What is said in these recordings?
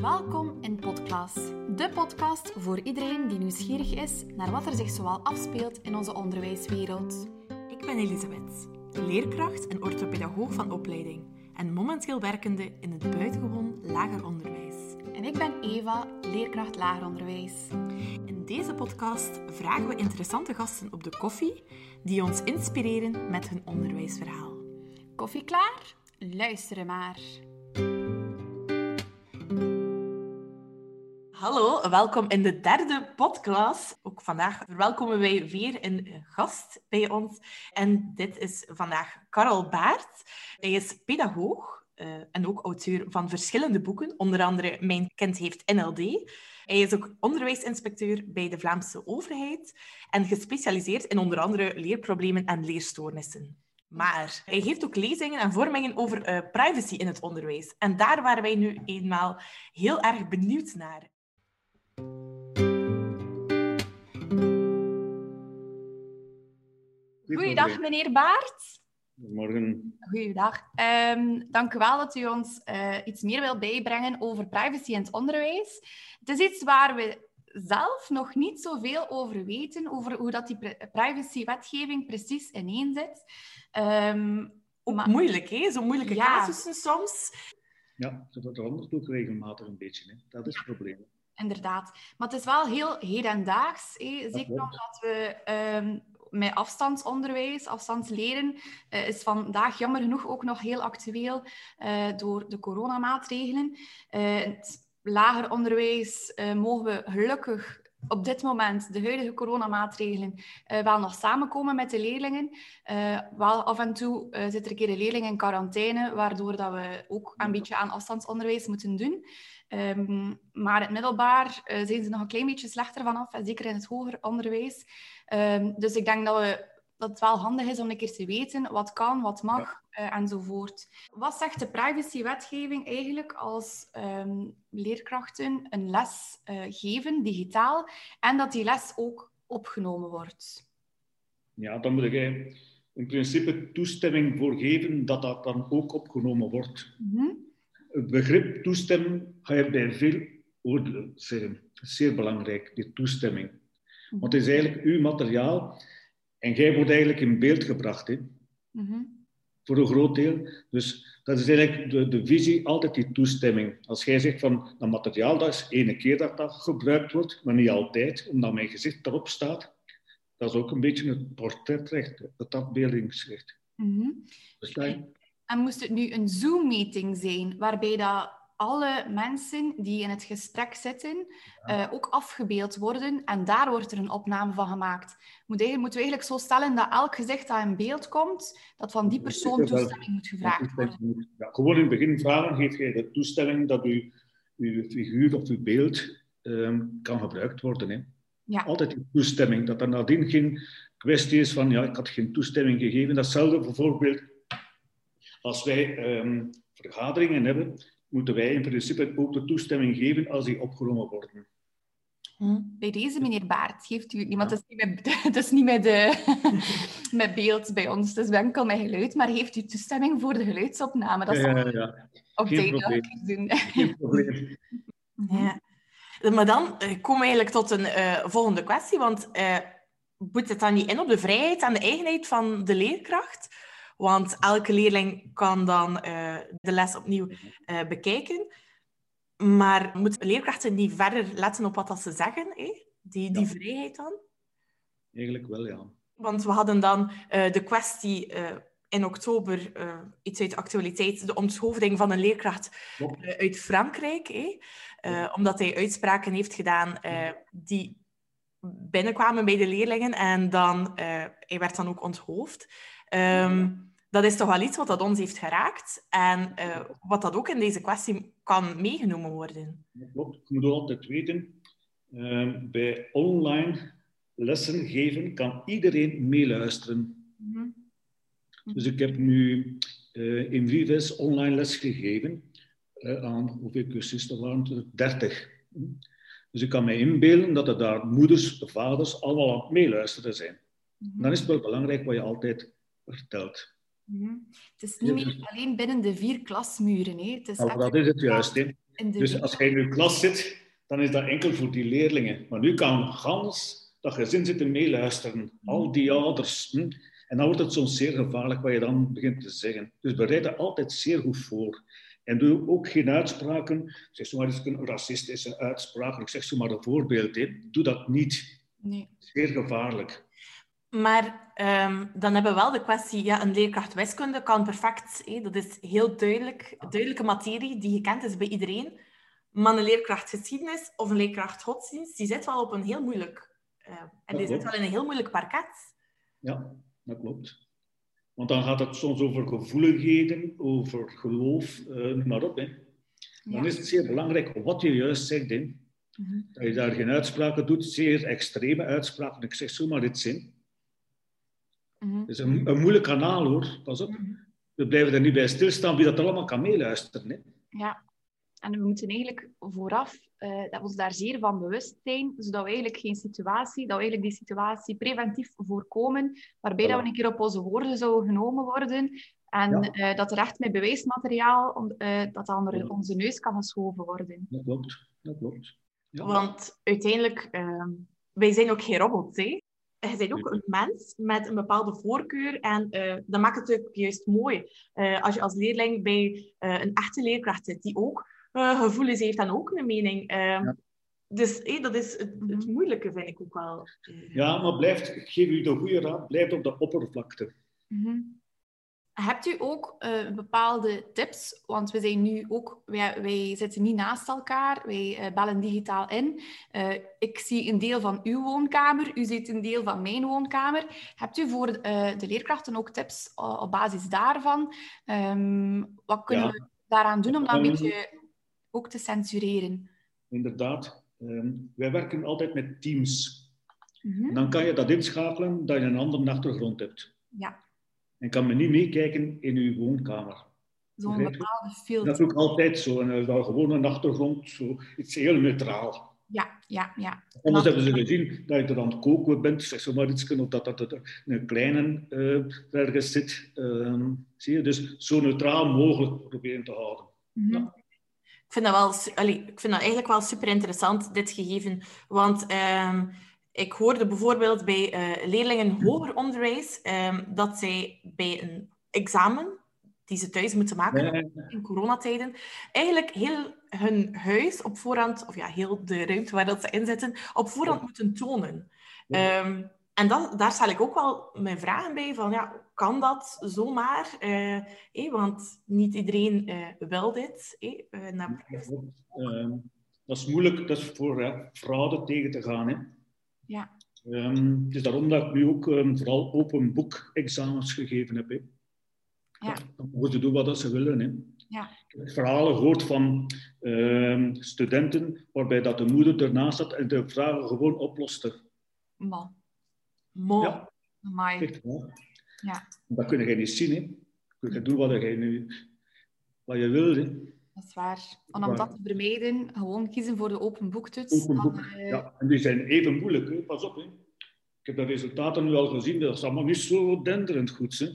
Welkom in Podklas, de podcast voor iedereen die nieuwsgierig is naar wat er zich zoal afspeelt in onze onderwijswereld. Ik ben Elisabeth, leerkracht en orthopedagoog van opleiding en momenteel werkende in het buitengewoon lager onderwijs. En ik ben Eva, leerkracht lager onderwijs. In deze podcast vragen we interessante gasten op de koffie die ons inspireren met hun onderwijsverhaal. Koffie klaar? Luisteren maar. Hallo, welkom in de derde podcast. Ook vandaag verwelkomen wij weer een gast bij ons. En dit is vandaag Karel Baert. Hij is pedagoog uh, en ook auteur van verschillende boeken. Onder andere Mijn kind heeft NLD. Hij is ook onderwijsinspecteur bij de Vlaamse overheid en gespecialiseerd in onder andere leerproblemen en leerstoornissen. Maar hij geeft ook lezingen en vormingen over uh, privacy in het onderwijs. En daar waren wij nu eenmaal heel erg benieuwd naar. Goeiedag, meneer Baart. Goedemorgen. Goeiedag. Um, dank u wel dat u ons uh, iets meer wilt bijbrengen over privacy in het onderwijs. Het is iets waar we zelf nog niet zoveel over weten, over hoe dat die privacywetgeving precies ineen zit. Um, ook maar... moeilijk, hè? Zo moeilijke ja. casussen soms. Ja, dat verandert ook regelmatig een beetje. Hè? Dat is het probleem. Inderdaad. Maar het is wel heel hedendaags. Zeker omdat we um, met afstandsonderwijs, afstandsleren, uh, is vandaag jammer genoeg ook nog heel actueel uh, door de coronamaatregelen. Uh, het lager onderwijs mogen we gelukkig op dit moment, de huidige coronamaatregelen, uh, wel nog samenkomen met de leerlingen. Uh, wel af en toe uh, zit er een keer een leerling in quarantaine, waardoor dat we ook een beetje aan afstandsonderwijs moeten doen. Um, maar het middelbaar zijn ze nog een klein beetje slechter vanaf, zeker in het hoger onderwijs. Um, dus ik denk dat, we, dat het wel handig is om een keer te weten wat kan, wat mag ja. enzovoort. Wat zegt de privacywetgeving eigenlijk als um, leerkrachten een les uh, geven, digitaal, en dat die les ook opgenomen wordt? Ja, dan moet je in principe toestemming voor geven dat dat dan ook opgenomen wordt. Mm -hmm. Het begrip toestemming ga je bij veel oordelen zeggen. Zeer belangrijk, die toestemming. Want het is eigenlijk uw materiaal en jij wordt eigenlijk in beeld gebracht. Hè? Mm -hmm voor een groot deel. Dus dat is eigenlijk de, de visie, altijd die toestemming. Als jij zegt van dat materiaal, dat is ene keer dat dat gebruikt wordt, maar niet altijd, omdat mijn gezicht erop staat. Dat is ook een beetje het portretrecht, het afbeeldingsrecht. Mm -hmm. dus En moest het nu een Zoom-meeting zijn, waarbij dat alle mensen die in het gesprek zitten uh, ook afgebeeld worden en daar wordt er een opname van gemaakt. Moet moeten we eigenlijk zo stellen dat elk gezicht dat in beeld komt, dat van die persoon toestemming moet gevraagd worden? Ja, gewoon in het begin vragen, geef jij de toestemming dat u, uw figuur of uw beeld um, kan gebruikt worden. Hè? Ja. Altijd die toestemming, dat er nadien geen kwestie is van ja, ik had geen toestemming gegeven. Datzelfde bijvoorbeeld als wij um, vergaderingen hebben moeten wij in principe ook de toestemming geven als die opgenomen worden. Hm. Bij deze, meneer Baart, geeft u iemand, het is niet met, het is niet met, de, met beeld bij ons, het is enkel met geluid, maar heeft u toestemming voor de geluidsopname? Dat ja, ja, ja. Op Geen probleem. doen. Geen probleem. Ja. Maar dan uh, komen we eigenlijk tot een uh, volgende kwestie, want uh, moet het dan niet in op de vrijheid en de eigenheid van de leerkracht? Want elke leerling kan dan uh, de les opnieuw uh, bekijken. Maar moeten leerkrachten niet verder letten op wat dat ze zeggen? Eh? Die, die ja. vrijheid dan? Eigenlijk wel, ja. Want we hadden dan uh, de kwestie in oktober, iets uit de actualiteit, de onthoofding van een leerkracht uit Frankrijk. Eh? omdat hij uitspraken heeft gedaan die binnenkwamen bij de leerlingen en dan, hij werd dan ook onthoofd. Um, dat is toch wel iets wat dat ons heeft geraakt en uh, wat dat ook in deze kwestie kan meegenomen worden. Dat klopt. Je moet altijd weten, uh, bij online lessen geven kan iedereen meeluisteren. Mm -hmm. Dus ik heb nu uh, in Vives online les gegeven uh, aan, hoeveel cursisten waren het? 30. Dus ik kan me inbeelden dat er daar moeders, vaders allemaal aan het meeluisteren zijn. Mm -hmm. Dan is het wel belangrijk wat je altijd vertelt. Mm -hmm. Het is niet meer alleen binnen de vier klasmuren. Hè. Het is nou, dat is het juist. Hè. Dus als jij in je klas zit, dan is dat enkel voor die leerlingen. Maar nu kan gans dat gezin zitten meeluisteren. Al die ouders. Hm? En dan wordt het soms zeer gevaarlijk wat je dan begint te zeggen. Dus bereid er altijd zeer goed voor. En doe ook geen uitspraken. Zeg zomaar eens een racistische uitspraak. Ik zeg zomaar een voorbeeld. Hè. Doe dat niet. Nee. Zeer gevaarlijk. Maar ehm, dan hebben we wel de kwestie, ja, een leerkracht wiskunde kan perfect, hé, dat is heel duidelijk, duidelijke materie die gekend is bij iedereen. Maar een leerkracht geschiedenis of een leerkracht godsdienst, die zit wel op een heel moeilijk, uh, en die zit wel in een heel moeilijk parket. Ja, dat klopt. Want dan gaat het soms over gevoeligheden, over geloof, uh, noem maar op. Hè. Dan is het zeer belangrijk wat je juist zegt. Hè. Mhm. Dat je daar geen uitspraken doet, zeer extreme uitspraken. Ik zeg zomaar dit zin. Mhm. Het is een, een, moeilijk kanaal hoor, pas op. Mhm. We blijven er niet bij stilstaan wie dat allemaal kan meeluisteren. Hè. Ja, en we moeten eigenlijk vooraf uh, dat we ons daar zeer van bewust zijn, zodat we eigenlijk geen situatie, dat we eigenlijk die situatie preventief voorkomen, waarbij dat we een keer op onze woorden zouden genomen worden en uh, dat er echt met bewijsmateriaal uh, dat onder onze neus kan geschoven worden. Dat klopt, dat klopt. Ja. Want uiteindelijk, wij zijn ook geen robots, hè? Je bent ook een mens met een bepaalde voorkeur en uh, dat maakt het ook juist mooi. Uh, als je als leerling bij uh, een echte leerkracht zit die ook gevoelens heeft en ook een mening. Ja. Dus dat is het, het, mhm. moeilijke, vind ik ook wel. Ja, maar blijft, geef u de goede raad, blijf op de oppervlakte. Mm Hebt u ook uh, bepaalde tips? Want we zijn nu ook, wij, wij zitten niet naast elkaar, wij uh, bellen digitaal in. Uh, ik zie een deel van uw woonkamer, u ziet een deel van mijn woonkamer. Hebt u voor de leerkrachten ook tips op basis daarvan? Um, wat kunnen ja. we daaraan doen om dat een ehm, beetje ook te censureren? Inderdaad. Um, wij werken altijd met teams. Mm -hmm. Dan kan je dat inschakelen dat je een andere achtergrond hebt. Ja en kan men niet meekijken in uw woonkamer. Zo'n bepaalde filter. Dat is ook altijd zo. En dat is gewoon een achtergrond, zo, iets heel neutraal. Ja, ja, ja. Anders hebben ze gezien dat je er aan het koken bent, zeg maar iets, of dat dat een kleine uh, ergens zit. Uh, zie je? Dus zo neutraal mogelijk proberen te houden. Mm -hmm. ja. Ik vind, dat wel, allee, ik vind dat eigenlijk wel super interessant, dit gegeven. Want uh, ik hoorde bijvoorbeeld bij uh, leerlingen hoger onderwijs um, dat zij bij een examen die ze thuis moeten maken in coronatijden, eigenlijk heel hun huis op voorhand, of ja, heel de ruimte waar dat ze in zitten, op voorhand moeten tonen. Um, en dat, daar stel ik ook wel mijn vragen bij, van ja, kan dat zomaar? Uh, eh, want niet iedereen uh, wil dit. Eh, naar uh, dat is moeilijk, dat is voor fraude tegen te gaan. Hè. Ja. Um, het is daarom dat ik nu ook um, vooral open boek examens gegeven heb. Hè. Ja. Dan mogen ze doen wat ze willen. Hè. Ja. Ik heb verhalen gehoord van um, studenten waarbij dat de moeder ernaast zat en de vragen gewoon oploste. Man. Mo. Ja. Amai. Ja. Dat kun je niet zien. Hè. Je kunt doen wat je, nu, wat je wil. Hè. Dat is waar. En om dat te vermijden, gewoon kiezen voor de open boektoets. Open boek. Uh... Ja, en die zijn even moeilijk, hè? pas op. Hè? Ik heb de resultaten nu al gezien, dat is allemaal niet zo denderend goed. Hè?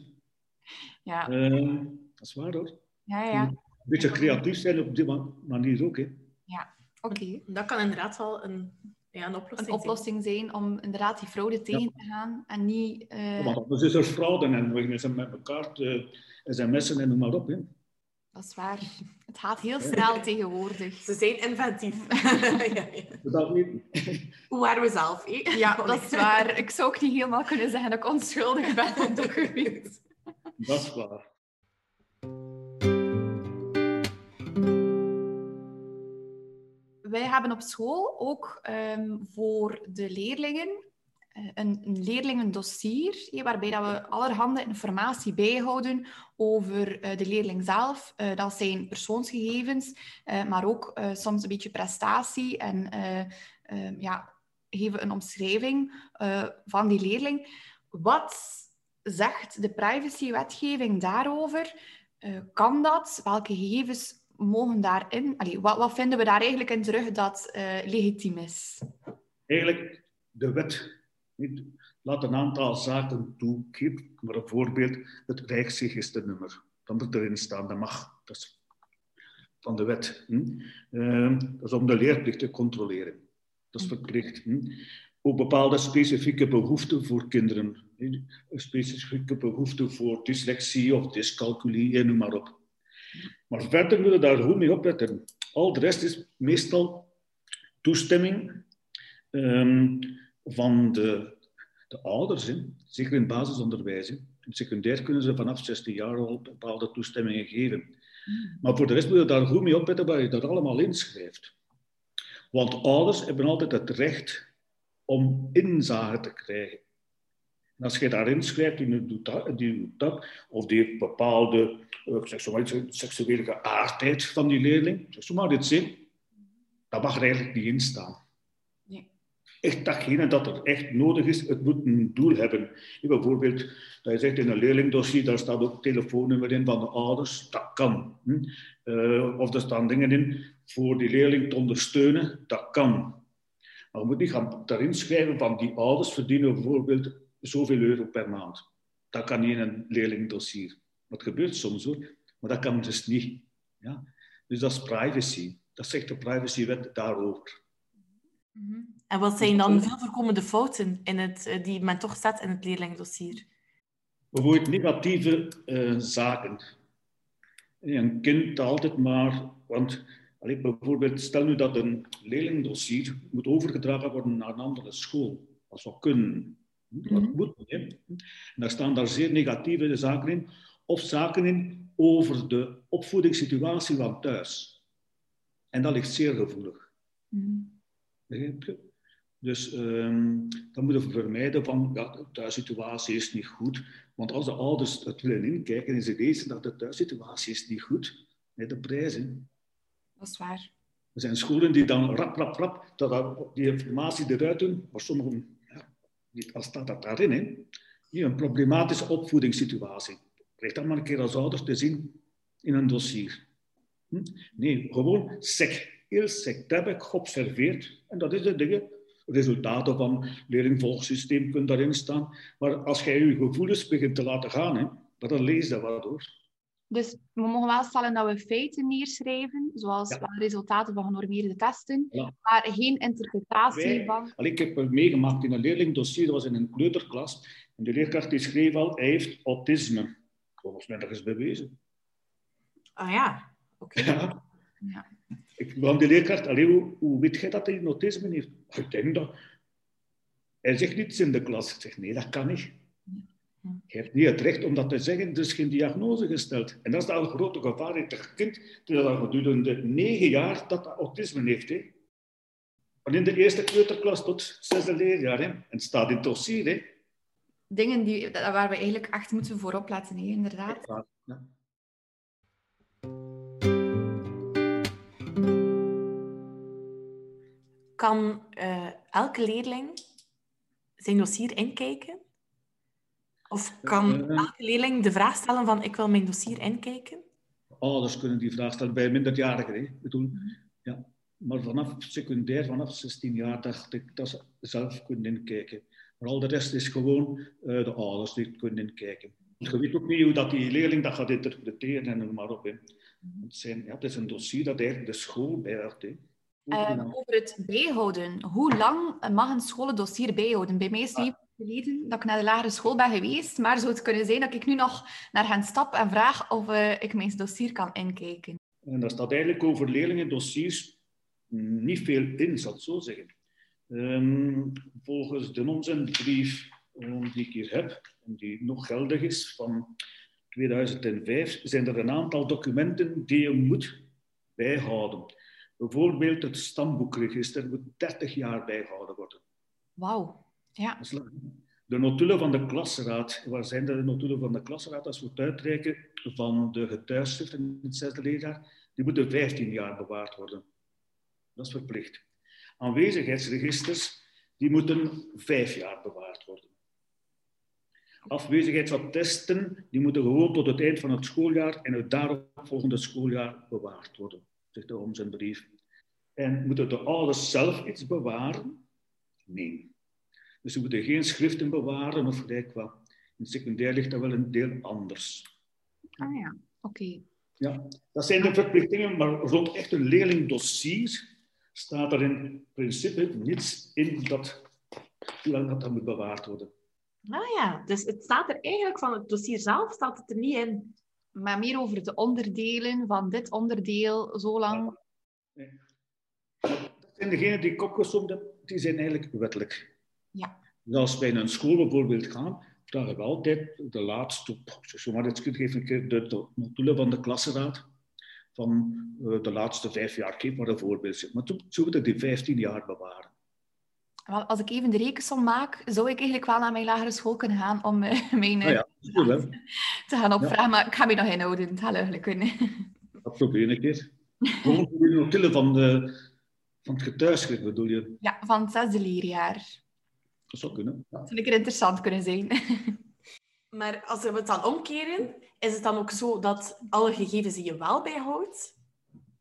Ja. Uh, dat is waar hoor. Ja, ja. Een beetje creatief zijn op die manier ook. Hè? Ja, oké. Dat kan inderdaad wel een, ja, een oplossing, een oplossing zijn. om inderdaad die fraude tegen te gaan en niet... Uh... Want anders is er fraude en we zijn met elkaar te sms'en en noem maar op. Hè? Dat is waar. Het gaat heel snel tegenwoordig. Ze zijn inventief. ja, ja. Dat niet. Hoe waren we zelf? Ja, dat is waar. Ik zou ook niet helemaal kunnen zeggen dat ik onschuldig ben op dat gebied. Dat is waar. Wij hebben op school ook um, voor de leerlingen een, een leerlingendossier, waarbij dat we allerhande informatie bijhouden over uh, de leerling zelf. Dat zijn persoonsgegevens, maar ook soms een beetje prestatie en ehm, ja, geven een omschrijving van die leerling. Wat zegt de privacywetgeving daarover? kan dat? Welke gegevens mogen daarin? Allee, wat, wat vinden we daar eigenlijk in terug dat legitiem is? Eigenlijk de wet laat een aantal zaken toe. maar een voorbeeld, het Rijksregisternummer. Dat moet erin staan, dat mag. Dat van de wet. Hm? Ehm, dat is om de leerplicht te controleren. Dat is verplicht. Hm? Ook bepaalde specifieke behoeften voor kinderen. Een specifieke behoeften voor dyslexie of dyscalculie, noem maar op. Maar verder willen we daar goed mee opletten. Al de rest is meestal toestemming um, van de, de ouders, hè. zeker in het basisonderwijs. Hè. In secundair kunnen ze vanaf 16 jaar al bepaalde toestemmingen geven. Maar voor de rest moet je daar goed mee opletten waar je dat allemaal inschrijft. Want ouders hebben altijd het recht om inzage te krijgen. En als je daarin schrijft, die doet dat, die doet dat of die heeft bepaalde uh, seksuele geaardheid van die leerling, zeg maar dit zin, dat mag er eigenlijk niet in staan echt datgene dat er echt nodig is, het moet een doel hebben. Bijvoorbeeld, dat je zegt in een leerlingdossier, daar staat ook telefoonnummer in van de ouders, dat kan. Hm? Uh, of er staan dingen in voor die leerling te ondersteunen, dat kan. Maar je moet niet gaan daarin schrijven van die ouders verdienen bijvoorbeeld zoveel euro per maand. Dat kan niet in een leerlingdossier. Dat gebeurt soms hoor, maar dat kan dus niet. Ja? Dus dat is privacy. Dat zegt de privacywet daarover. Mhm. En wat zijn dan veel voorkomende fouten in het, eh, die men toch zet in het leerlingdossier? Bijvoorbeeld negatieve uh, zaken. Een kind altijd maar, want allee, bijvoorbeeld stel nu dat een leerlingdossier moet overgedragen worden naar een andere school. Dat zou kunnen. Dat mhm. moet. En daar staan daar zeer negatieve zaken in. Of zaken in over de opvoedingssituatie van thuis. En dat ligt zeer gevoelig. Mm. Dus um, dan moeten we vermijden van, ja, de thuissituatie is niet goed. Want als de ouders het willen inkijken, is het eens dat de thuissituatie is niet goed. Nee, de prijzen. Dat is waar. Er zijn scholen die dan rap, rap, rap dat, die informatie eruit doen, maar sommigen, ja, niet, al staat dat daarin, hè. Hier, een problematische opvoedingssituatie. Krijg dat maar een keer als ouder te zien in een dossier. Hm? Nee, gewoon sec heel sect heb ik geobserveerd. En dat is de dingen. Resultaten van leerlingvolgsysteem kunnen daarin staan. Maar als jij je gevoelens begint te laten gaan, hè, dan lees dat wat door. Dus we mogen wel stellen dat we feiten neerschrijven, zoals ja. resultaten van genormeerde testen, maar geen interpretatie van... ik heb meegemaakt in een leerlingdossier, dat was in een kleuterklas, en de leerkracht die schreef al, hij heeft autisme. Volgens mij dat is bewezen. Ah ja, oké. Ja. ja. Ik kwam die leerkracht, allee, hoe, hoe weet jij dat hij autisme heeft? Ik denk dat. Hij zegt niets in de klas. Ik zeg, nee, dat kan niet. Je hebt niet het recht om dat te zeggen, er is geen diagnose gesteld. En dat is al een grote gevaar. Het kind dat al gedurende negen jaar dat autisme heeft. Hè. Van in de eerste kleuterklas tot zesde leerjaar. Hè. En het staat in het dossier. Hè. Dingen die, waar we eigenlijk echt moeten voorop laten, hè, inderdaad. Ja. Kan uh, elke leerling zijn dossier inkijken? Of kan uh, elke leerling de vraag stellen van ik wil mijn dossier inkijken? Ouders kunnen die vraag stellen bij minderjarigen. Hè? Bedoel, mhm. ja. Maar vanaf secundair, vanaf 16 jaar, dacht ik dat ze zelf kunnen inkijken. Maar al de rest is gewoon uh, de ouders die kunnen inkijken. Je weet ook niet hoe dat die leerling dat gaat interpreteren en noem maar op. Hè. Mhm. Het, zijn, ja, het is een dossier dat eigenlijk de school bijhoudt. Um, over het bijhouden. Hoe lang mag een school dossier bijhouden? Bij mij is het geleden dat ik naar de lagere school ben geweest, maar zou het kunnen zijn dat ik nu nog naar hen stap en vraag of uh, ik mijn dossier kan inkijken? En daar staat eigenlijk over leerlingendossiers niet veel in, zal ik zo zeggen. Um, volgens de nonsensbrief um, die ik hier heb, en die nog geldig is, van 2005, zijn er een aantal documenten die je moet bijhouden. Bijvoorbeeld het stamboekregister moet 30 jaar bijgehouden worden. Wauw, ja. De notulen van de klasraad, waar zijn de notulen van de klasraad als we het uitreiken van de getuigschriften in het zesde leerjaar? Die moeten 15 jaar bewaard worden. Dat is verplicht. Aanwezigheidsregisters, die moeten 5 jaar bewaard worden. Afwezigheidsattesten, die moeten gewoon tot het eind van het schooljaar en het daaropvolgende schooljaar bewaard worden zegt de om zijn brief. En moeten de ouders zelf iets bewaren? Nee. Dus ze moeten geen schriften bewaren of gelijk wat. In secundair ligt dat wel een deel anders. Ah ja, oké. Ja, dat zijn de verplichtingen, maar rond echt een leerlingdossier staat er in principe niets in dat, hoe lang dat dan moet bewaard worden. Ah ja, dus het staat er eigenlijk van het dossier zelf staat het er niet in. Maar meer over de onderdelen van dit onderdeel, zo lang. Ja. Dat zijn degenen die heb, die zijn eigenlijk wettelijk. Ja. Dus als wij naar een school bijvoorbeeld gaan, vragen we altijd de laatste, zomaar het geef ik de, de notulen van de klassenraad van uh, de laatste vijf jaar, geef maar een voorbeeld. Maar toen zullen we die 15 jaar bewaren. Als ik even de rekensom maak, zou ik eigenlijk wel naar mijn lagere school kunnen gaan om uh, mijn uh, ja, ja, te gaan opvragen. Ja. Maar ik ga me nog inhouden, het gaat eigenlijk kunnen. Dat probeer ik eens. Gewoon de notulen van, de, van het getuigschrift bedoel je? Ja, van het zesde leerjaar. Dat zou kunnen. Ja. Dat zou lekker interessant kunnen zijn. Maar als we het dan omkeren, is het dan ook zo dat alle gegevens die je wel bijhoudt,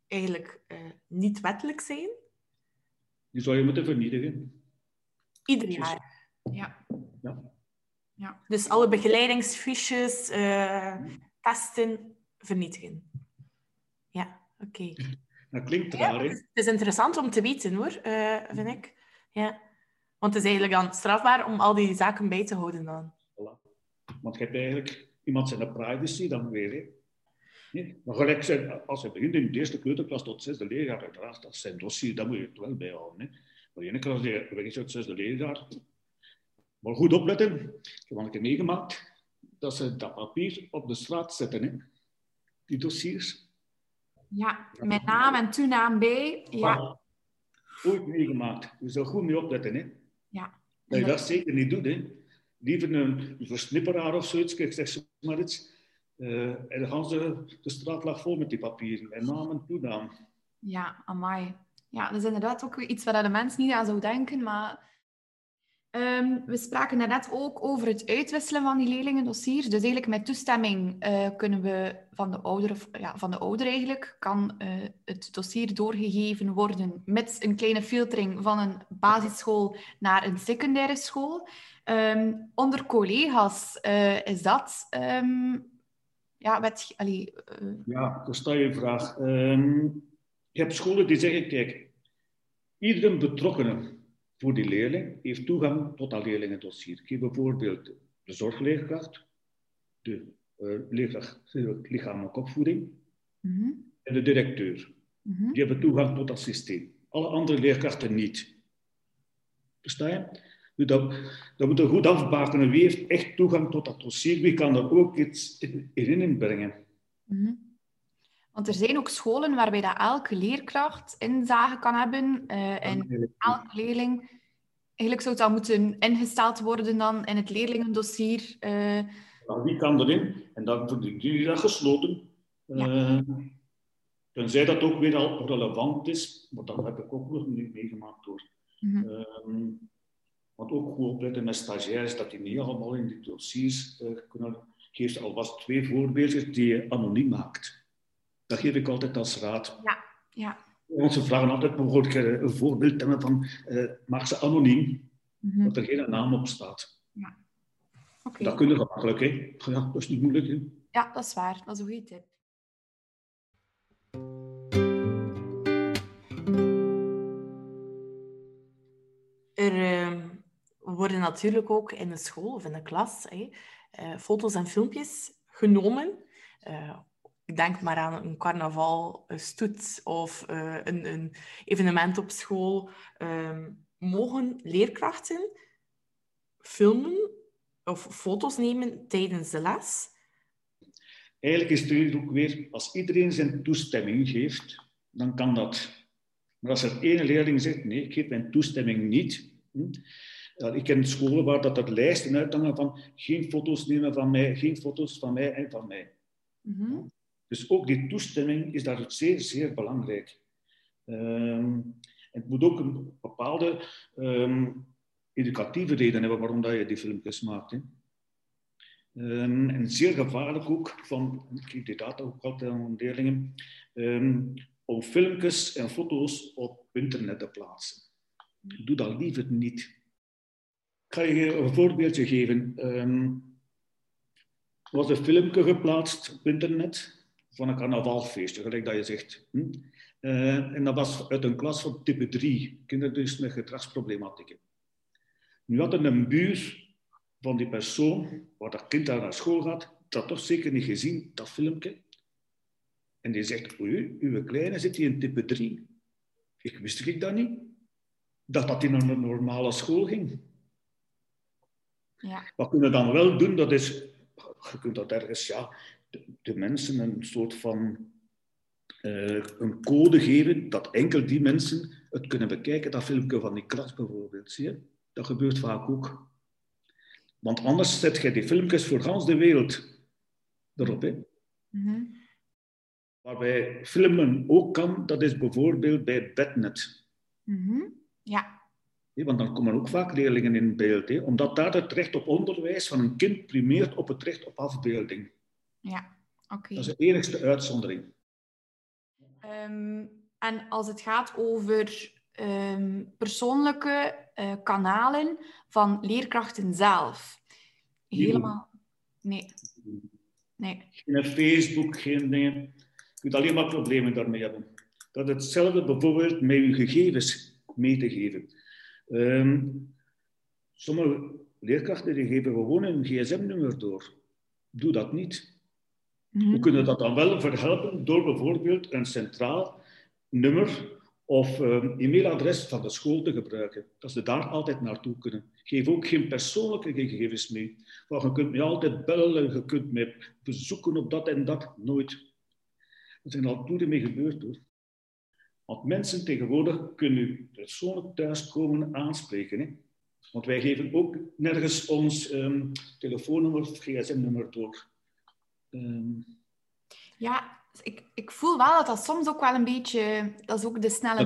eigenlijk uh, niet wettelijk zijn? Die zou je moeten vernietigen. Ieder jaar? Ja. ja. ja. Dus alle begeleidingsfiches, uh, testen, vernietigen? Ja, oké. Okay. Dat klinkt raar, ja, Het is interessant om te weten, hoor, uh, vind ik. Ja. Want het is eigenlijk dan strafbaar om al die zaken bij te houden dan. Want je hebt eigenlijk iemand zijn privacy dan weer. Hè. Nee? Maar gelijk zijn, als je begint in de eerste kleuterklas tot zesde leerjaar, uiteraard, dat zijn dossier, dat moet je het wel bijhouden. Hè. Maar de ene klas die weg is uit zesde leerjaar. Maar goed opletten, ik heb al een keer meegemaakt dat ze dat papier op de straat zetten, hè. die dossiers. Ja, met naam en toenaam bij. Ja. Ah, ooit meegemaakt. Je zou goed mee opletten. Hè. Ja. Dat je dat zeker niet doet. Hè liever een, een versnipperaar of zoiets, ik zeg maar iets. Uh, en de ganse de straat lag vol met die papieren, en naam en toenaam. Ja, amai. Ja, dat is inderdaad ook iets waar de mens niet aan zou denken, maar... Um, we spraken net ook over het uitwisselen van die leerlingendossiers. Dus eigenlijk met toestemming uh, kunnen we van de ouder, ja, van de ouder eigenlijk, kan uh, het dossier doorgegeven worden met een kleine filtering van een basisschool naar een secundaire school. Um, onder collega's uh, is dat... Um, ja, met, allee, uh... ja, dat sta je vraag. Je hebt scholen die zeggen, kijk, iedere betrokkenen voor die leerling heeft toegang tot dat leerlingendossier. Bijvoorbeeld de zorgleerkracht, de uh, leerkracht lichamelijke opvoeding mm -hmm. en de directeur. Mm -hmm. Die hebben toegang tot dat systeem. Alle andere leerkrachten niet. Versta je? Dus dat, dat moet je goed afbakenen. Wie heeft echt toegang tot dat dossier? Wie kan er ook iets in, in inbrengen? Mm -hmm. Want er zijn ook scholen waarbij dat elke leerkracht inzage kan hebben. Uh, en elke leerling... Eigenlijk zou het dan moeten ingesteld worden dan in het leerlingendossier. Uh... Nou, wie kan erin? En dan wordt die dat gesloten. Ja. Uh, tenzij dat ook weer al relevant is. Maar dat heb ik ook nog niet meegemaakt hoor. Mm -hmm. Want ook goed opletten met stagiaires, dat die niet allemaal in die dossiers kunnen... Geef alvast twee voorbeeldjes die je anoniem maakt. Dat geef ik altijd als raad. Ja, ja. Onze vragen altijd bijvoorbeeld een voorbeeld hebben van... Uh, maak ze anoniem, mm -hmm. dat er geen naam op staat. Ja. Okay. Dat kunnen gemakkelijk, hè. Ja, dat is niet moeilijk, hè. Ja, dat is waar. Dat is een goede tip. Er... Uh worden natuurlijk ook in de school of in de klas hè, uh, foto's en filmpjes genomen. Uh, ik denk maar aan een carnaval, een stoet of uh, een, een, evenement op school. mogen leerkrachten filmen of foto's nemen tijdens de les? Eigenlijk is het ook weer, als iedereen zijn toestemming geeft, dan kan dat. Maar als er één leerling zegt, nee, ik geef mijn toestemming niet, hm, ik ken scholen waar dat er lijsten uithangen van geen foto's nemen van mij, geen foto's van mij en van mij. Mm -hmm. Dus ook die toestemming is daar zeer, zeer belangrijk. Um, het moet ook een bepaalde um, educatieve reden hebben waarom dat je die filmpjes maakt. Hè. Um, en zeer gevaarlijk ook, van, ik geef die data ook altijd aan leerlingen, om filmpjes en foto's op internet te plaatsen. Doe dat liever niet. Ik ga je een voorbeeldje geven. Er was een filmpje geplaatst op internet van een carnavalfeestje, gelijk dat je zegt. Hm? Uh, en dat was uit een klas van type 3, kinderen dus met gedragsproblematieken. Nu had er een buur van die persoon, waar dat kind daar naar school gaat, dat toch zeker niet gezien, dat filmpje. En die zegt, oei, uw kleine zit hier in type 3. Ik wist ik dat niet. Dat dat in een normale school ging. Ja. Wat kunnen we dan wel doen? Dat is, je kunt dat ergens, ja, de, de mensen een soort van uh, een code geven dat enkel die mensen het kunnen bekijken. Dat filmpje van die klas bijvoorbeeld, zie je? Dat gebeurt vaak ook. Want anders zet je die filmpjes voor gans de wereld erop. Hè? Mm Waarbij filmen ook kan, dat is bijvoorbeeld bij Bednet. Mm Ja. Want dan komen ook vaak leerlingen in beeld. Omdat daar het recht op onderwijs van een kind primeert op het recht op afbeelding. Ja, oké. Dat is de enigste uitzondering. Um, en als het gaat over um, persoonlijke uh, kanalen van leerkrachten zelf. Helemaal. Nee. Nee. Geen Facebook, geen dingen. Je kunt alleen maar problemen daarmee hebben. Dat hetzelfde bijvoorbeeld met je gegevens mee te geven. Um, sommige leerkrachten die geven gewoon een gsm-nummer door. Doe dat niet. Mm -hmm. We kunnen dat dan wel verhelpen door bijvoorbeeld een centraal nummer of um, e-mailadres van de school te gebruiken. Dat ze daar altijd naartoe kunnen. Geef ook geen persoonlijke gegevens mee. Want je kunt me altijd bellen, je kunt me bezoeken op dat en dat. Nooit. Er zijn al toeren mee gebeurd hoor. Want mensen tegenwoordig kunnen u persoonlijk thuiskomen aanspreken. Hè? Want wij geven ook nergens ons um, telefoonnummer of gsm-nummer door. Um, ja, ik, ik voel wel dat dat soms ook wel een beetje... Dat is ook de snelle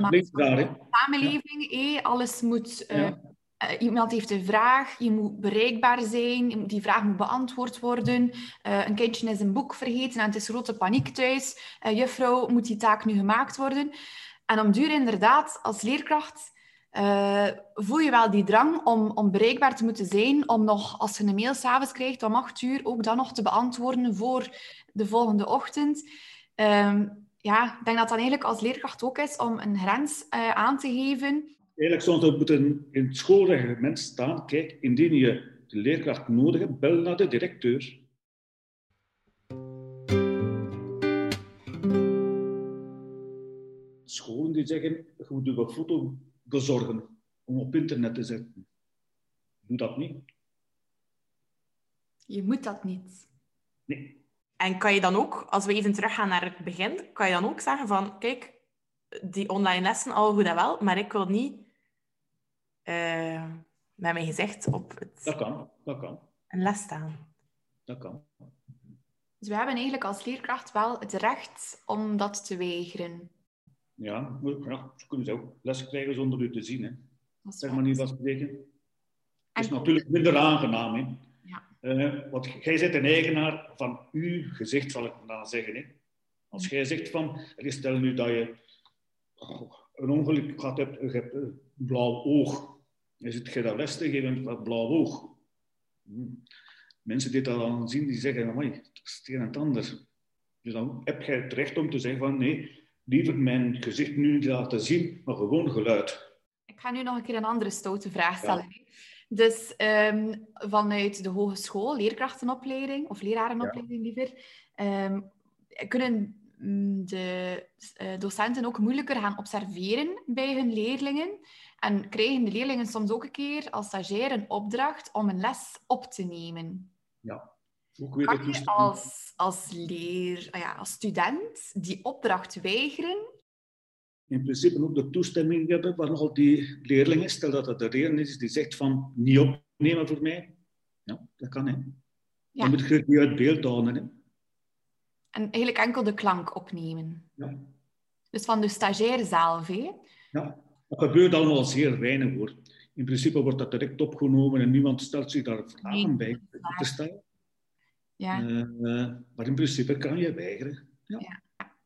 samenleving. Ja. alles moet... Uh, ja. uh, iemand heeft een vraag, je moet bereikbaar zijn, die vraag moet beantwoord worden. Uh, een kindje is een boek vergeten en het is grote paniek thuis. juffrouw, moet die taak nu gemaakt worden? En om duur inderdaad, als leerkracht... Uh, voel je wel die drang om, om bereikbaar te moeten zijn, om nog, als je een mail s'avonds krijgt om acht uur, ook dan nog te beantwoorden voor de volgende ochtend. Um, ja, ik denk dat dat eigenlijk als leerkracht ook is om een grens uh, aan te geven. Eigenlijk zou het moeten in het schoolreglement staan, kijk, indien je de leerkracht nodig hebt, bel naar de directeur. Scholen die zeggen, je moet foto bezorgen om op internet te zetten. Doe dat niet. Je moet dat niet. Nee. En kan je dan ook, als we even teruggaan naar het begin, kan je dan ook zeggen van, kijk, die online lessen, al goed en wel, maar ik wil niet uh, met mijn gezicht op het... Dat kan, dat kan. Een les staan. Dat kan. Dus we hebben eigenlijk als leerkracht wel het recht om dat te weigeren. Ja, ja ze kunnen ze ook les krijgen zonder u te zien. Hè. Zeg maar niet wat spreken. Het is natuurlijk minder aangenaam. Hè. Uh, want jij bent een eigenaar van uw gezicht, zal ik dan zeggen. Hè. Als jij zegt van, stel nu dat je oh, een ongeluk gehad hebt, je hebt een blauw oog. Je zit je dat les te geven met blauw oog. Hmm. Mensen die dat dan zien, die zeggen, amai, dat is het een en het ander. Dus dan heb je het recht om te zeggen van, nee, liever mijn gezicht nu niet laten zien, maar gewoon geluid. Ik ga nu nog een keer een andere stoute vraag stellen. Ja. Dus um, vanuit de hogeschool, leerkrachtenopleiding, of lerarenopleiding liever, um, kunnen mm, de uh, docenten ook moeilijker gaan observeren bij hun leerlingen. En krijgen de leerlingen soms ook een keer als stagiair een opdracht om een les op te nemen. Ja. Weer kan je als, als, leer, ah ja, als student die opdracht weigeren in principe ook de toestemming hebben van al die leerlingen. Stel dat het de leerling is die zegt van niet opnemen voor mij. Ja, dat kan. Hè. Ja. Dan moet je die uit beeld houden. Hè. En eigenlijk enkel de klank opnemen. Ja. Dus van de stagiair zelf, hè? Ja, dat gebeurt allemaal zeer weinig hoor. In principe wordt dat direct opgenomen en niemand stelt zich daar vragen bij te stellen. Ja. Uh, maar in principe kan je weigeren. Ja. ja.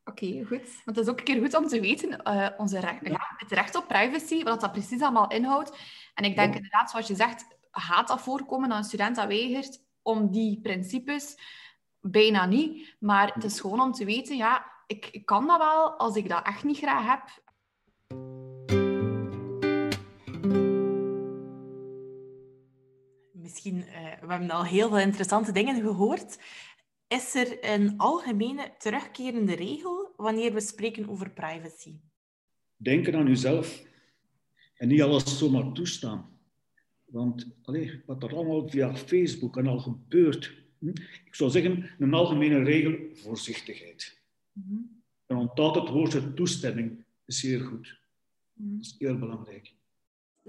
Oké, okay, goed. Want het is ook een keer goed om te weten, uh, onze ja. het recht op privacy, wat dat precies allemaal inhoudt. En ik denk inderdaad, zoals je zegt, gaat dat voorkomen dat een student dat weigert om die principes bijna niet. Maar het is gewoon om te weten, ja, ik, ik kan dat wel als ik dat echt niet graag heb. Misschien, uh, we hebben al heel veel interessante dingen gehoord. Is er een algemene terugkerende regel wanneer we spreken over privacy? Denken aan uzelf en niet alles zomaar toestaan. Want allez, wat er allemaal via Facebook en al gebeurt, hm? ik zou zeggen, een algemene regel, voorzichtigheid. Mm En onthoud het woordje toestemming, is zeer goed. Mhm. Dat is heel belangrijk.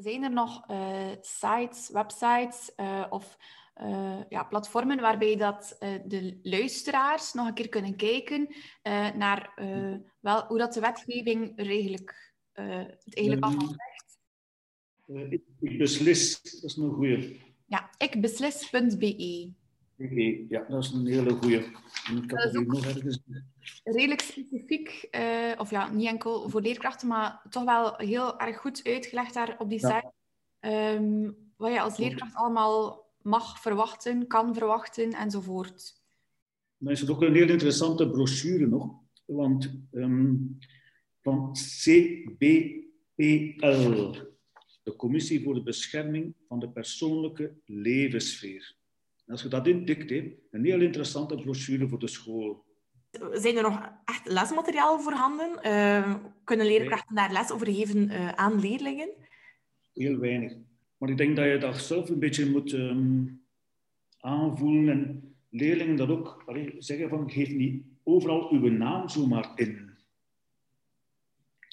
Zijn er nog uh, sites, websites uh, of uh, ja, platformen waarbij dat, de luisteraars nog een keer kunnen kijken naar wel, hoe dat de wetgeving eigenlijk, het eigenlijk allemaal zegt? Ik, ik, beslis, dat is een goede. Ja, ikbeslis.be. Ja, dat is een hele goede. Dat is redelijk specifiek, uh, of ja, niet enkel voor leerkrachten, maar toch wel heel erg goed uitgelegd daar op die site. Um, wat je als leerkracht allemaal mag verwachten, kan verwachten enzovoort. Dan is het ook een heel interessante brochure nog, want um, van CBPL, de Commissie voor de Bescherming van de Persoonlijke Levenssfeer als je dat intikt, een heel interessante brochure voor de school. Zijn er nog echt lesmateriaal voorhanden? Uh, kunnen leerkrachten daar les over geven uh, aan leerlingen? Heel weinig. Maar ik denk dat je dat zelf een beetje moet um, aanvoelen en leerlingen dat ook allee, zeggen van geef niet overal uw naam zomaar in.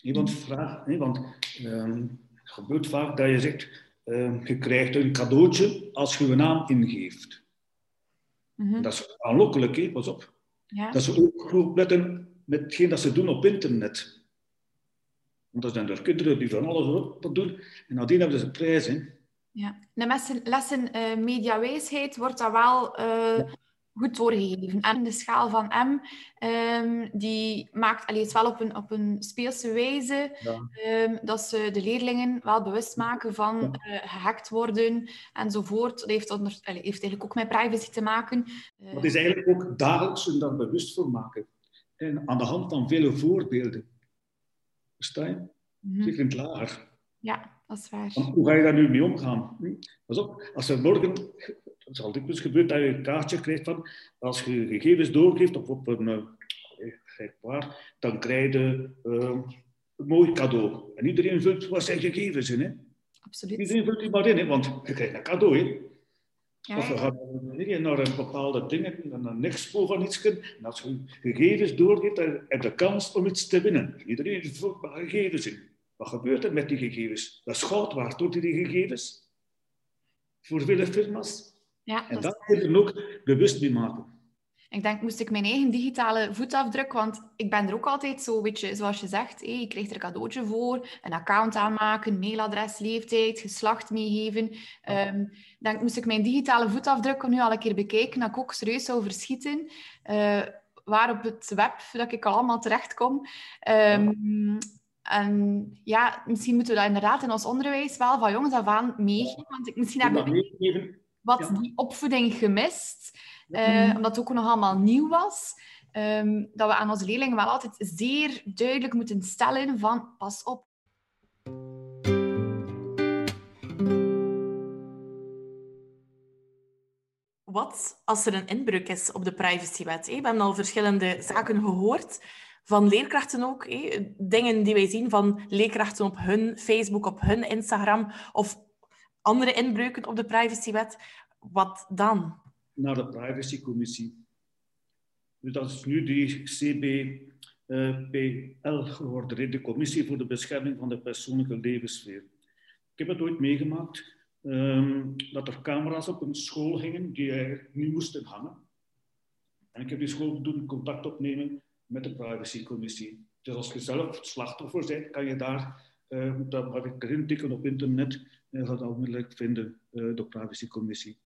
Nee, want vraag, nee, want um, het gebeurt vaak dat je zegt, uh, je krijgt een cadeautje als je je naam ingeeft. Mm Dat is aanlokkelijk, hè? pas op. Ja. Dat ze ook goed letten met hetgeen dat ze doen op internet. Want er zijn er kinderen die van alles op doen en nadien hebben ze prijzen. Ja, de lessen, lessen uh, mediawijsheid wordt dat wel uh, goed doorgegeven. En de schaal van M, um, die maakt allee, het wel op een, op een speelse wijze um, dat ze de leerlingen wel bewust maken van ja. uh, gehackt worden enzovoort. Dat heeft, onder, allee, heeft eigenlijk ook met privacy te maken. Uh, het is eigenlijk ook dagelijks hun daar bewust voor maken. En aan de hand van vele voorbeelden. Versta je? Mm -hmm. in het lager. Ja, dat is waar. hoe ga je daar nu mee omgaan? Hm? Pas op, als er morgen het is al dikwijls gebeurd dat je een kaartje krijgt van als je gegevens doorgeeft of op een uh, waar, dan krijg je uh, een mooi cadeau. En iedereen vult wat zijn gegevens in. Hè? Absoluut. Iedereen vult die maar in, hè? want je krijgt een cadeau. Hè? Ja, of we gaan naar een bepaalde dingen, naar een expo van iets. En als je gegevens doorgeeft, dan heb je de kans om iets te winnen. Iedereen vult maar gegevens in. Wat gebeurt er met die gegevens? Dat is goud waard, hoor, die gegevens. Voor vele firma's. Ja, en dat, dat moet je ook bewust mee maken. Ik denk, moest ik mijn eigen digitale voetafdruk, want ik ben er ook altijd zo, weet je, zoals je zegt, hé, je krijgt er een cadeautje voor, een account aanmaken, mailadres, leeftijd, geslacht meegeven. Um, denk, moest ik mijn digitale voetafdruk nu al een keer bekijken, dat ik ook serieus zou verschieten. Uh, waar op het web, dat ik al allemaal terechtkom. Um, en ja, misschien moeten we dat inderdaad in ons onderwijs wel van jongens af aan meegeven, want ik, misschien hebben we wat die opvoeding gemist, uh, omdat het ook nog allemaal nieuw was. Um, dat we aan onze leerlingen wel altijd zeer duidelijk moeten stellen van pas op. Wat als er een inbreuk is op de privacywet? We hebben al verschillende zaken gehoord van leerkrachten ook. Dingen die wij zien van leerkrachten op hun Facebook, op hun Instagram of andere inbreuken op de privacywet. Wat dan? Naar de privacycommissie. Dus dat is nu die CBPL geworden, de Commissie voor de Bescherming van de Persoonlijke Levenssfeer. Ik heb het ooit meegemaakt um, dat er camera's op een school gingen die eigenlijk niet moesten hangen. En ik heb die school doen contact opnemen met de privacycommissie. Dus als je zelf slachtoffer bent, kan je daar, uh, dat mag ik erin tikken op internet, en gaat onmiddellijk vinden, uh, de privacycommissie.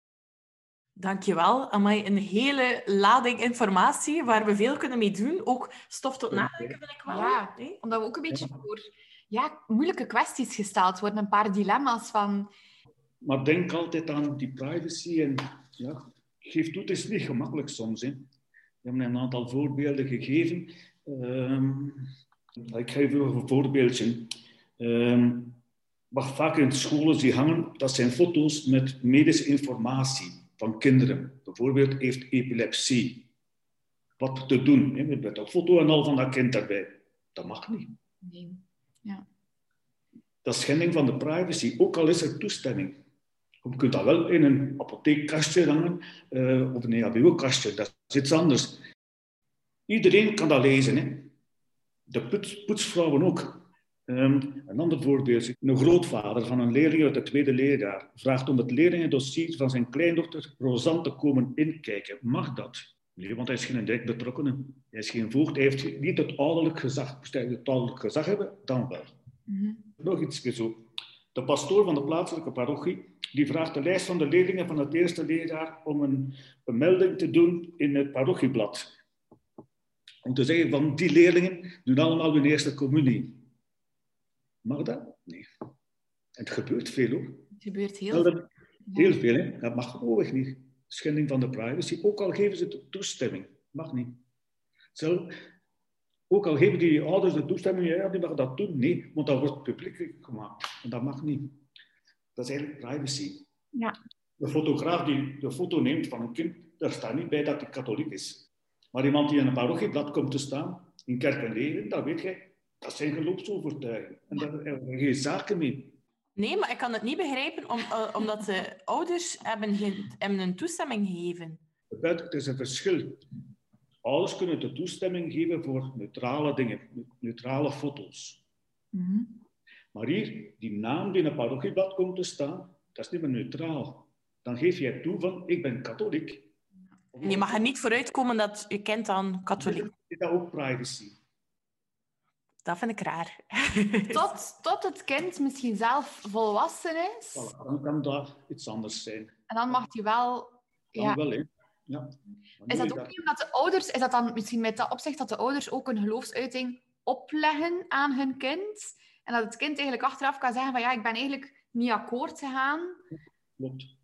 Dankjewel. Amai, een hele lading informatie waar we veel kunnen mee doen. Ook stof tot nadenken, vind ik wel. Ja, omdat we ook een beetje voor ja, moeilijke kwesties gesteld worden. Een paar dilemma's van... Maar denk altijd aan die privacy en ja, geef toe, het is niet gemakkelijk soms. Hè. We hebben een aantal voorbeelden gegeven. Ehm, ik geef u een voorbeeldje. Um, wat vaak in scholen zie hangen, dat zijn foto's met medische informatie van kinderen. Bijvoorbeeld heeft epilepsie. Wat te doen hè, met dat foto en al van dat kind daarbij. Dat mag niet. Nee. Ja. Dat is schending van de privacy, ook al is er toestemming. Je kunt dat wel in een apotheekkastje hangen uh, of een EHBO-kastje, dat is iets anders. Iedereen kan dat lezen. Hè. De poets, poetsvrouwen ook. Um, een ander voorbeeld. Een grootvader van een leerling uit het tweede leerjaar vraagt om het leerlingendossier van zijn kleindochter Rosanne te komen inkijken. Mag dat? Nee, want hij is geen direct betrokkene. Hij is geen voogd. Hij heeft niet het ouderlijk gezag. Moest hij het ouderlijk gezag hebben, dan wel. Mm Nog iets zo. De pastoor van de plaatselijke parochie die vraagt de lijst van de leerlingen van het eerste leerjaar om een, een melding te doen in het parochieblad. Om te zeggen van die leerlingen doen allemaal hun eerste communie. Mag dat? Nee. Het gebeurt veel hoor. Het gebeurt heel veel. Heel veel, hè? Dat mag gewoon niet. Schending van de privacy, ook al geven ze toestemming. Mag niet. Zelf, ook al geven die ouders de toestemming, ja, die mag dat doen. Nee, want dat wordt publiek gemaakt. En dat mag niet. Dat is eigenlijk privacy. Ja. De fotograaf die de foto neemt van een kind, daar staat niet bij dat hij katholiek is. Maar iemand die in een parochieblad komt te staan, in kerk en leven, dat weet jij, dat zijn geloofsovertuigingen. En daar hebben we geen zaken mee. Nee, maar ik kan het niet begrijpen, om, uh, omdat de ouders hebben, geen, hebben een toestemming gegeven. Het is een verschil. Ouders kunnen de toestemming geven voor neutrale dingen, neutrale foto's. Mm Maar hier, die naam die in een parochieblad komt te staan, dat is niet meer neutraal. Dan geef jij toe van, ik ben katholiek. En je mag er niet vooruitkomen dat je kind dan katholiek is. Is dat ook privacy? Dat vind ik raar. Tot, tot het kind misschien zelf volwassen is. dan kan dat iets anders zijn. En dan mag hij wel... Dan ja. wel, hè. Ja. Is dat ook niet omdat de ouders... Is dat dan misschien met dat opzicht dat de ouders ook een geloofsuiting opleggen aan hun kind? En dat het kind eigenlijk achteraf kan zeggen van ja, ik ben eigenlijk niet akkoord gegaan. Klopt.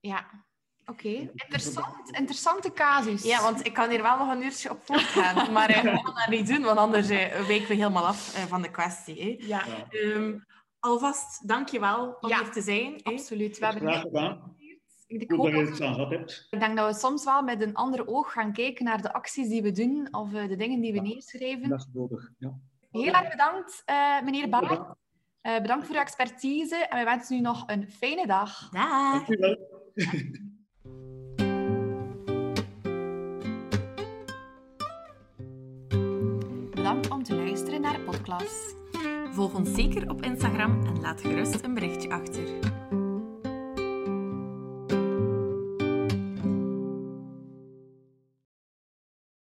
Ja. Oké, interessant. Interessante casus. Ja, want ik kan hier wel nog een uurtje op voortgaan, maar uh, we gaan dat niet doen, want anders uh, wijken we helemaal af uh, van de kwestie. Hè. Ja. Um, alvast, dankjewel om ja, hier te zijn. Absoluut. We hebben Graag gedaan. Ik, hoop dat je het hebt. Ik denk dat we soms wel met een ander oog gaan kijken naar de acties die we doen of de dingen die we neerschrijven. Dat is nodig, ja. Heel erg bedankt, meneer Baart. bedankt voor uw expertise en we wensen u nog een fijne dag. Dag. Dankjewel. om te luisteren naar Podcast. Volg ons zeker op Instagram en laat gerust een berichtje achter.